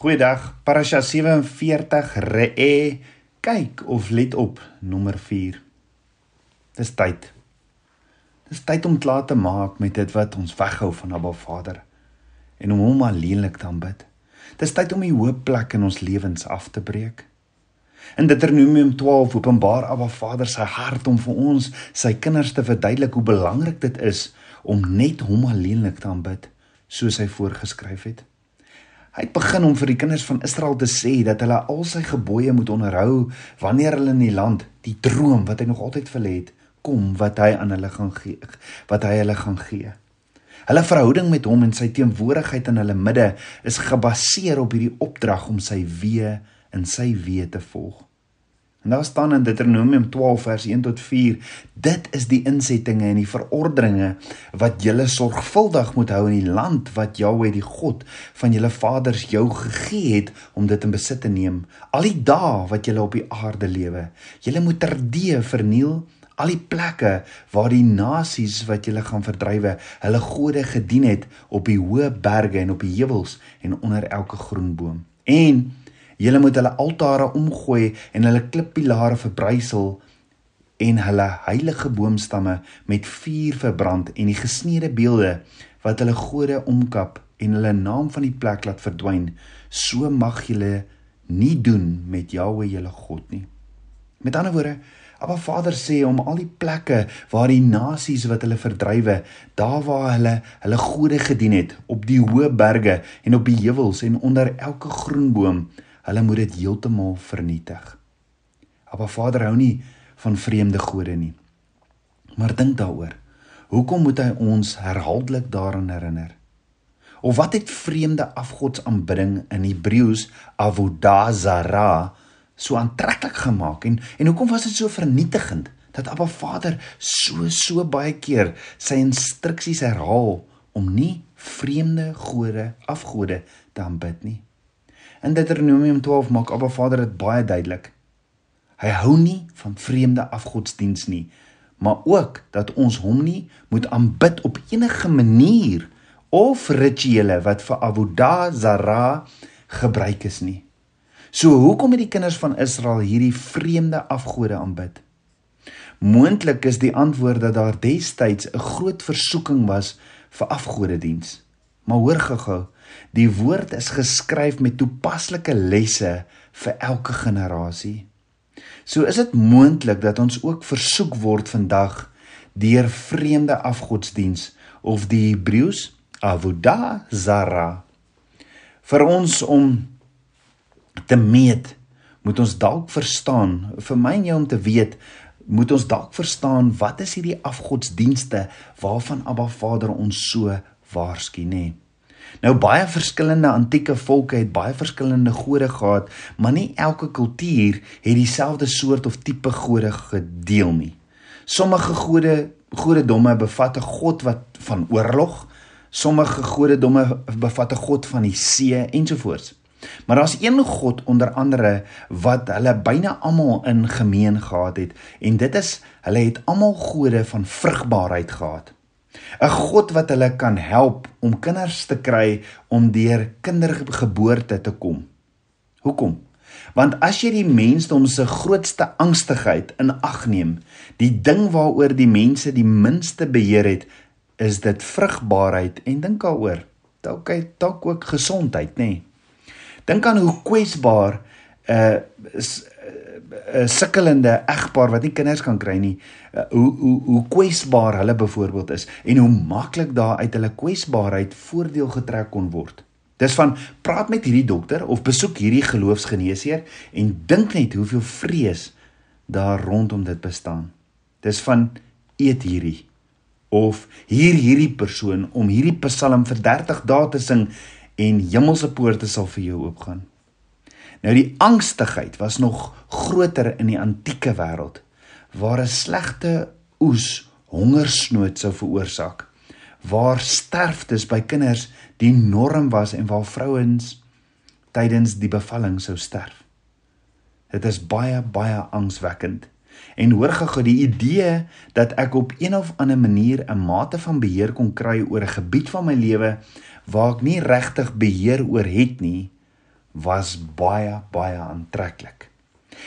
Goeiedag. Parasha 47 Re'e. Kyk of let op nommer 4. Dis tyd. Dis tyd om klaar te maak met dit wat ons weghou van Abba Vader en om hom alleenlik te aanbid. Dis tyd om die hoop plek in ons lewens af te breek. In Deuteronomium 12 openbaar Abba Vader sy hart om vir ons, sy kinders te verduidelik hoe belangrik dit is om net hom alleenlik te aanbid, soos hy voorgeskryf het. Hy het begin om vir die kinders van Israel te sê dat hulle al sy gebooie moet onderhou wanneer hulle in die land die droom wat hy nog altyd vir hulle het kom wat hy aan hulle gaan gee wat hy hulle gaan gee. Hulle verhouding met hom en sy teenwoordigheid in hulle midde is gebaseer op hierdie opdrag om sy weë in sy weë te volg. En daar staan in Deuteronomium 12 vers 1 tot 4: Dit is die insettinge en die verordeninge wat julle sorgvuldig moet hou in die land wat Jahweh die God van julle vaders jou gegee het om dit in besit te neem. Al die dae wat julle op die aarde lewe, julle moet terdee verniel al die plekke waar die nasies wat julle gaan verdrywe, hulle gode gedien het op die hoë berge en op die heuwels en onder elke groen boom. En Julle moet hulle altare omgooi en hulle klippilare verbrysel en hulle heilige boomstamme met vuur verbrand en die gesneede beelde wat hulle gode omkap en hulle naam van die plek laat verdwyn. So mag julle nie doen met Jahwe julle God nie. Met ander woorde, Abba Vader sê om al die plekke waar die nasies wat hulle verdrywe, daar waar hulle hulle gode gedien het, op die hoë berge en op die heuwels en onder elke groen boom, Hulle moet dit heeltemal vernietig. Appa Vader hou nie van vreemde gode nie. Maar dink daaroor. Hoekom moet hy ons herhaaldelik daaraan herinner? Of wat het vreemde afgodsaanbidding in Hebreëus avodah zara so aantreklik gemaak en en hoekom was dit so vernietigend dat Abba Vader so so baie keer sy instruksies herhaal om nie vreemde gode afgode te aanbid nie? In Deuteronomium 12 maak Abba Vader dit baie duidelik. Hy hou nie van vreemde afgodsdiens nie, maar ook dat ons hom nie moet aanbid op enige manier of rituele wat vir avodah zara gebruik is nie. So hoekom het die kinders van Israel hierdie vreemde afgode aanbid? Moontlik is die antwoord dat daar destyds 'n groot versoeking was vir afgodediens. Maar hoor gou-gou, die woord is geskryf met toepaslike lesse vir elke generasie. So is dit moontlik dat ons ook versoek word vandag deur vreemde afgodsdiens of die Hebreëus avodah zara. Vir ons om te meet, moet ons dalk verstaan, vir my en jou om te weet, moet ons dalk verstaan wat is hierdie afgodsdienste waarvan Abba Vader ons so waarsku nê. Nou baie verskillende antieke volke het baie verskillende gode gehad, maar nie elke kultuur het dieselfde soort of tipe gode gedeel nie. Sommige gode godedomme bevat 'n god wat van oorlog, sommige godedomme bevat 'n god van die see ensovoorts. Maar daar's een god onder andere wat hulle byna almal in gemeen gehad het en dit is hulle het almal gode van vrugbaarheid gehad. 'n God wat hulle kan help om kinders te kry om deur kindergeboorte te kom. Hoekom? Want as jy die mensdom se grootste angstigheid in ag neem, die ding waaroor die mense die minste beheer het, is dit vrugbaarheid en dink daaroor. Dalk dalk ook gesondheid, nê. Nee. Dink aan hoe kwesbaar 'n uh, sukkelende egpaar wat nie kinders kan kry nie, uh, hoe hoe hoe kwesbaar hulle byvoorbeeld is en hoe maklik daar uit hulle kwesbaarheid voordeel getrek kon word. Dis van praat met hierdie dokter of besoek hierdie geloofsgeneesheer en dink net hoeveel vrees daar rondom dit bestaan. Dis van eet hierdie of hier hierdie persoon om hierdie Psalm vir 30 dae te sing en hemelse poorte sal vir jou oopgaan. Nou die angstigheid was nog groter in die antieke wêreld waar 'n slegte oes hongersnood sou veroorsaak, waar sterftes by kinders die norm was en waar vrouens tydens die bevalling sou sterf. Dit is baie baie angswekkend. En hoor gou die idee dat ek op een of ander manier 'n mate van beheer kon kry oor 'n gebied van my lewe waar ek nie regtig beheer oor het nie, was baie baie aantreklik.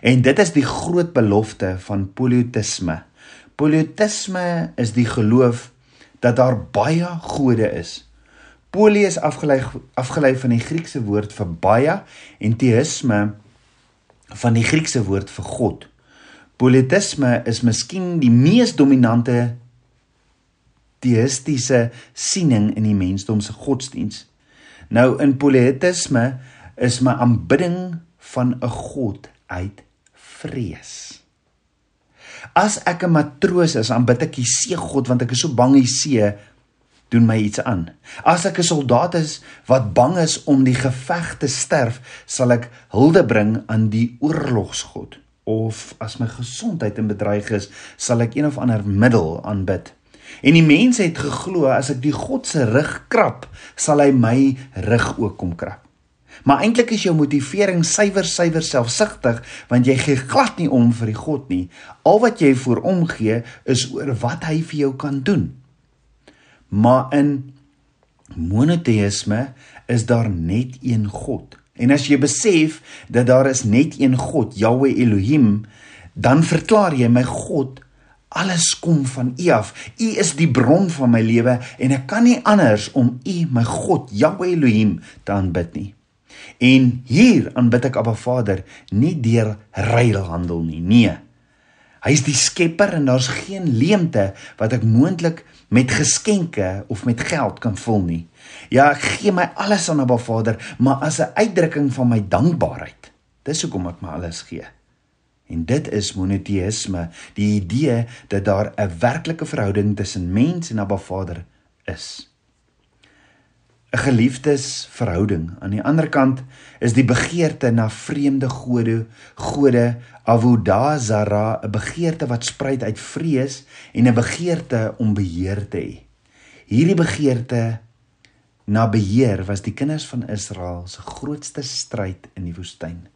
En dit is die groot belofte van poliotisme. Poliotisme is die geloof dat daar baie gode is. Polie is afgelei afgelei van die Griekse woord vir baie en teïsme van die Griekse woord vir God. Poliotisme is miskien die mees dominante teïstiese siening in die mensdom se godsdiens. Nou in poliotisme is my aanbidding van 'n God uit vrees. As ek 'n matroos is, aanbid ek die see God want ek is so bang die see doen my iets aan. As ek 'n soldaat is wat bang is om die geveg te sterf, sal ek hulde bring aan die oorlogsgod. Of as my gesondheid in bedreig is, sal ek een of ander middel aanbid. En die mense het geglo as ek die God se rug krap, sal hy my rug ook kom krap. Maar eintlik is jou motivering suiwer suiwer selfsugtig want jy gee glad nie om vir die God nie. Al wat jy vir omgee is oor wat hy vir jou kan doen. Maar in monoteïsme is daar net een God. En as jy besef dat daar is net een God, Yahweh Elohim, dan verklaar jy my God alles kom van U af. U is die bron van my lewe en ek kan nie anders om U my God, Yahweh Elohim, te aanbid nie. En hier aanbid ek Abba Vader nie deur ruilhandel nie. Nee. Hy is die skepper en daar's geen leemte wat ek moontlik met geskenke of met geld kan vul nie. Ja, ek gee my alles aan Abba Vader, maar as 'n uitdrukking van my dankbaarheid. Dis hoekom ek my alles gee. En dit is monoteïsme, die idee dat daar 'n werklike verhouding tussen mens en Abba Vader is. 'n geliefdesverhouding. Aan die ander kant is die begeerte na vreemde gode, gode avodazara, 'n begeerte wat spruit uit vrees en 'n begeerte om beheer te hê. Hierdie begeerte na beheer was die kinders van Israel se grootste stryd in die woestyn.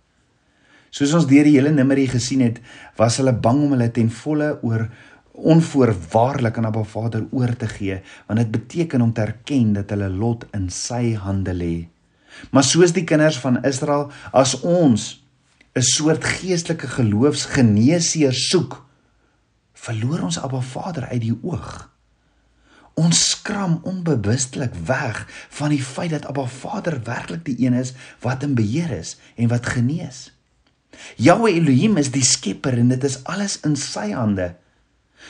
Soos ons deur die hele Numeri gesien het, was hulle bang om hulle ten volle oor onvoorwaardelik aan Abba Vader oor te gee, want dit beteken om te erken dat hulle lot in sy hande lê. Maar soos die kinders van Israel, as ons 'n soort geestelike geloofsgeneesheer soek, verloor ons Abba Vader uit die oog. Ons skram onbewustelik weg van die feit dat Abba Vader werklik die een is wat in beheer is en wat genees. Jahwe Elohim is die skepper en dit is alles in sy hande.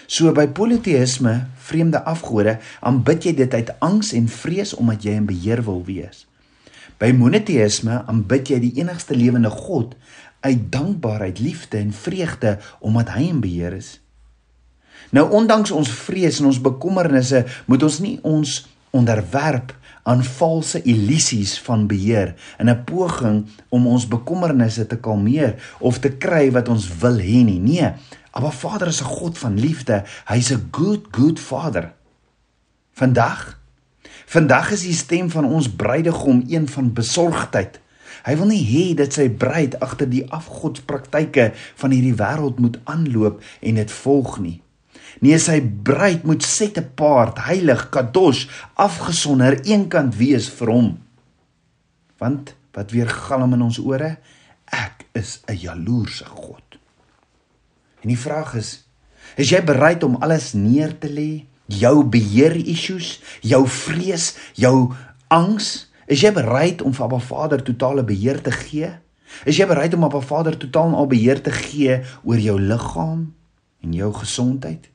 So by politeïsme, vreemde afgode, aanbid jy dit uit angs en vrees omdat jy in beheer wil wees. By monoteïsme aanbid jy die enigste lewende God uit dankbaarheid, liefde en vreugde omdat hy in beheer is. Nou ondanks ons vrees en ons bekommernisse, moet ons nie ons onderwerp aan valse illusies van beheer in 'n poging om ons bekommernisse te kalmeer of te kry wat ons wil hê nie. Nee, Maar Vader is 'n God van liefde. Hy's 'n good good Vader. Vandag vandag is die stem van ons bruidegom een van besorgdheid. Hy wil nie hê dat sy bruid agter die afgodspraktyke van hierdie wêreld moet aanloop en dit volg nie. Nee, sy bruid moet set apart, heilig, kadosh, afgesonder, eenkant wees vir hom. Want wat weer galm in ons ore? Ek is 'n jaloerse God. En die vraag is: is jy bereid om alles neer te lê? Jou beheer issues, jou vrees, jou angs? Is jy bereid om vir Abba Vader totale beheer te gee? Is jy bereid om Abba Vader totaal al beheer te gee oor jou liggaam en jou gesondheid?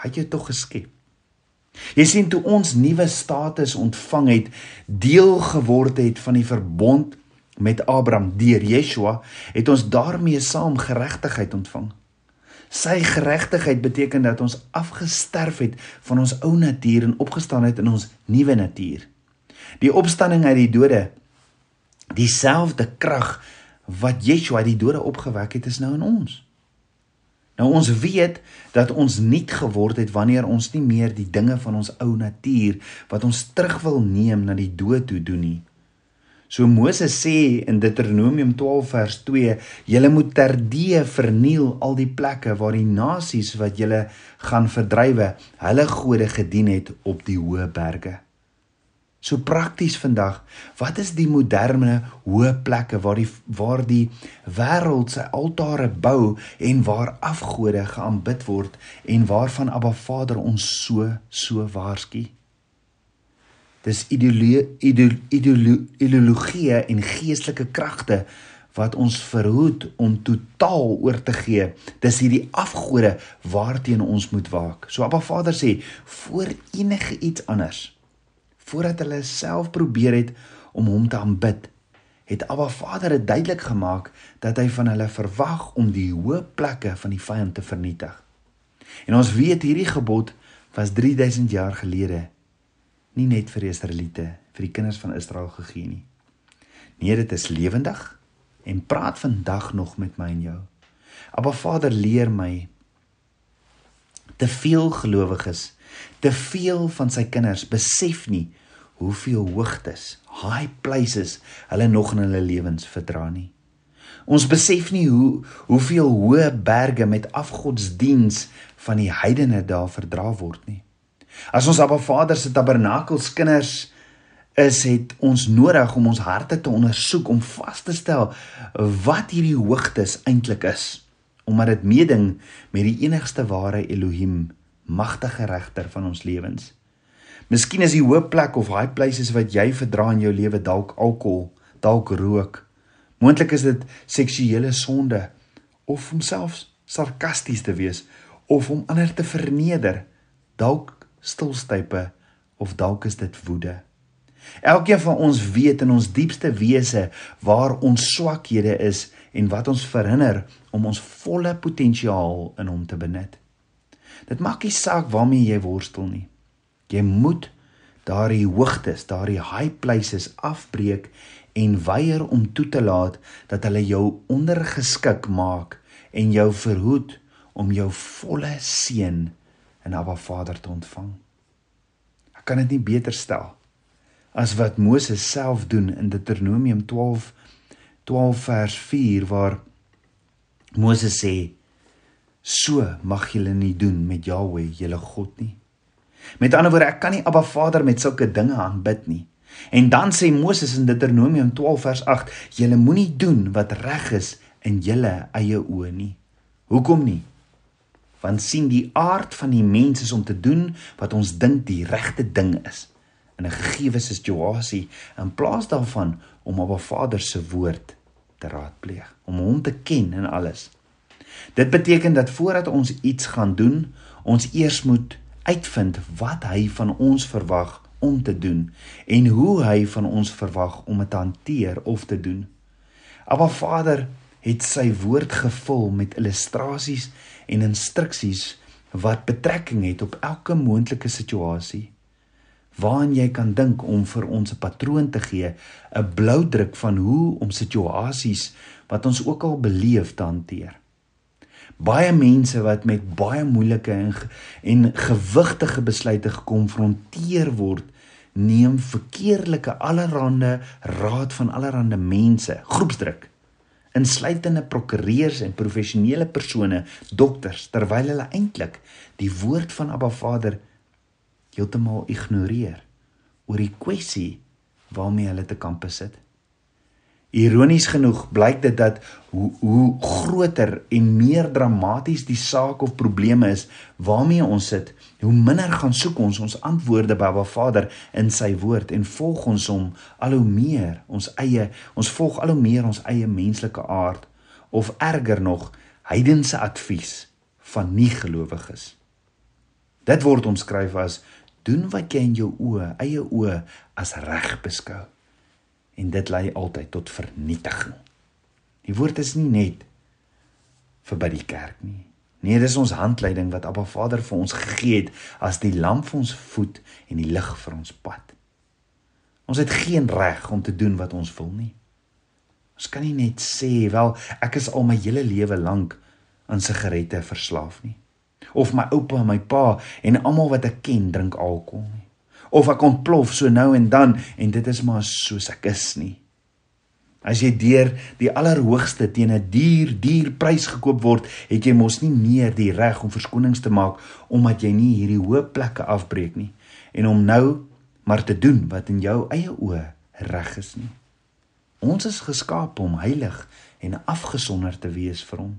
Hy het jou tog geskep. Jy sien toe ons nuwe status ontvang het, deel geword het van die verbond met Abraham deur Yeshua het ons daarmee saam geregtigheid ontvang. Sy geregtigheid beteken dat ons afgesterf het van ons ou natuur en opgestaan het in ons nuwe natuur. Die opstanding uit die dode, dieselfde krag wat Yeshua uit die dode opgewek het, is nou in ons. Nou ons weet dat ons nuut geword het wanneer ons nie meer die dinge van ons ou natuur wat ons terug wil neem na die dood toe doen nie. So Moses sê in Deuteronomium 12 vers 2, julle moet terdee verniel al die plekke waar die nasies wat julle gaan verdrywe, hulle gode gedien het op die hoë berge. So prakties vandag, wat is die moderne hoë plekke waar die waar die wêreld se altare bou en waar afgode geaanbid word en waarvan Abba Vader ons so so waarsku? Dis ideologie ideologie en geestelike kragte wat ons verhoed om totaal oor te gee. Dis hierdie afgode waarteen ons moet waak. So Abba Vader sê, voor enige iets anders, voordat hulle self probeer het om hom te aanbid, het Abba Vader dit duidelik gemaak dat hy van hulle verwag om die hoë plekke van die vyand te vernietig. En ons weet hierdie gebod was 3000 jaar gelede nie net vir die Israeliete, vir die kinders van Israel gegee nie. Nee, dit is lewendig en praat vandag nog met my en jou. Abba Vader leer my te veel gelowiges, te veel van sy kinders besef nie hoeveel hoogtes, high places hulle nog in hulle lewens verdra nie. Ons besef nie hoe hoeveel hoë berge met afgodsdiens van die heidene daar verdra word nie. As ons Abba Vader se tabernakels kinders is het ons nodig om ons harte te ondersoek om vas te stel wat hierdie hoogtes eintlik is omdat dit meeding met die enigste ware Elohim magtige regter van ons lewens. Miskien is die hoop plek of high places wat jy verdra in jou lewe dalk alkohol, dalk rook. Moontlik is dit seksuele sonde of om selfs sarkasties te wees of om ander te verneder, dalk stilstype of dalk is dit woede. Elkeen van ons weet in ons diepste wese waar ons swakhede is en wat ons verhinder om ons volle potensiaal in hom te benut. Dit maak nie saak waarmee jy worstel nie. Jy moet daardie hoogtes, daardie high places afbreek en weier om toe te laat dat hulle jou ondergeskik maak en jou verhoed om jou volle seën in Abba Vader te ontvang. Ek kan dit nie beter stel as wat Moses self doen in Deuteronomium 12 12 vers 4 waar Moses sê so mag julle nie doen met Jahweh julle God nie. Met ander woorde, ek kan nie Abba Vader met sulke dinge aanbid nie. En dan sê Moses in Deuteronomium 12 vers 8, julle moenie doen wat reg is in julle eie oë nie. Hoekom nie? Want sien die aard van die mens is om te doen wat ons dink die regte ding is in 'n gegeewe situasie in plaas daarvan om op 'n Vader se woord te raadpleeg, om hom te ken in alles. Dit beteken dat voordat ons iets gaan doen, ons eers moet uitvind wat hy van ons verwag om te doen en hoe hy van ons verwag om dit te hanteer of te doen. Maar Vader het sy woord gevul met illustrasies en instruksies wat betrekking het op elke moontlike situasie waarin jy kan dink om vir ons 'n patroon te gee, 'n bloudruk van hoe om situasies wat ons ook al beleef te hanteer. Baie mense wat met baie moeilike en, gewigtige besluite gekonfronteer word, neem verkeerlike allerhande raad van allerhande mense, groepsdruk, insluitende prokureurs en professionele persone, dokters, terwyl hulle eintlik die woord van Abba Vader heeltemal ignoreer oor die kwessie waarmee hulle te kampe sit. Ironies genoeg blyk dit dat hoe hoe groter en meer dramaties die saak of probleme is waarmee ons sit, hoe minder gaan soek ons ons antwoorde by Baba Vader in sy woord en volg ons hom al hoe meer ons eie ons volg al hoe meer ons eie menslike aard of erger nog heidense advies van nie gelowiges. Dit word omskryf as doen wat jy in jou oë, eie oë as reg beskou. En dit lei altyd tot vernietiging. Die woord is nie net vir by die kerk nie. Nee, dis ons handleiding wat Abba Vader vir ons gegee het as die lamp vir ons voet en die lig vir ons pad. Ons het geen reg om te doen wat ons wil nie. Ons kan nie net sê, wel, ek is al my hele lewe lank aan sigarette verslaaf nie of my oupa en my pa en almal wat ek ken drink alkohol nie. Of ek ontplof so nou en dan en dit is maar soos ek is nie. As jy deur die allerhoogste teen 'n duur duur prys gekoop word, het jy mos nie meer die reg om verskonings te maak omdat jy nie hierdie hoë plekke afbreek nie en om nou maar te doen wat in jou eie oë reg is nie. Ons is geskaap om heilig en afgesonder te wees vir hom.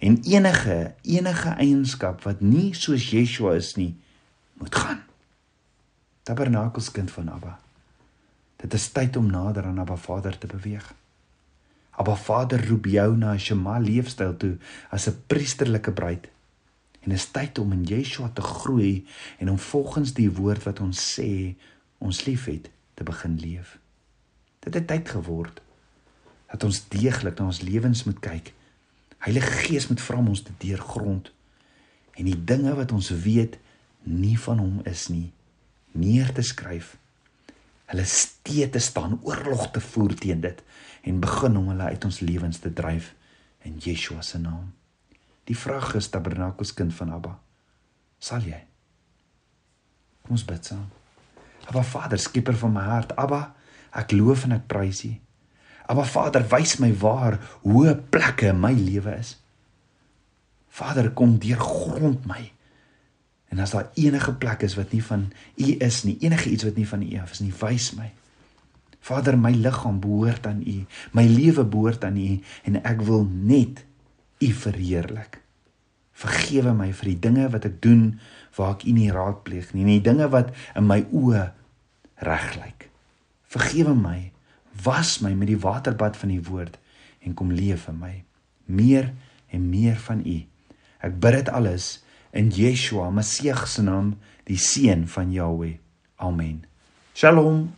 En enige enige eienskap wat nie soos Yeshua is nie, moet gaan. Tabernakelskind van Abba. Dit is tyd om nader aan Abba Vader te beweeg. Abba Vader roep jou na 'n Shema leefstyl toe as 'n priesterlike bruid. En is tyd om in Yeshua te groei en om volgens die woord wat ons sê ons liefhet te begin leef. Dit het tyd geword dat ons deeglik na ons lewens moet kyk. Heilige Gees moet vra om ons te deurgrond en die dinge wat ons weet nie van hom is nie neer te skryf. Hulle steë te staan, oorlog te voer teen dit en begin om hulle uit ons lewens te dryf in Yeshua se naam. Die vraag is Tabernakels kind van Abba. Sal jy? Kom ons bid saam. Abba Vader, skieper van my hart, Abba, ek loof en ek prys U. Abba Vader, wys my waar hoë plekke in my lewe is. Vader, kom deurgrond my. En as daar enige plek is wat nie van U is nie, enige iets wat nie van U af is nie, wys my. Vader, my liggaam behoort aan U, my lewe behoort aan U en ek wil net U verheerlik. Vergewe my vir die dinge wat ek doen waar ek U nie raadpleeg nie, nie dinge wat in my oë reg lyk. Vergewe my. Was my met die waterbad van U woord en kom leef in my. Meer en meer van U. Ek bid dit alles in Yeshua Messie se naam, die seun van Jahweh. Amen. Shalom.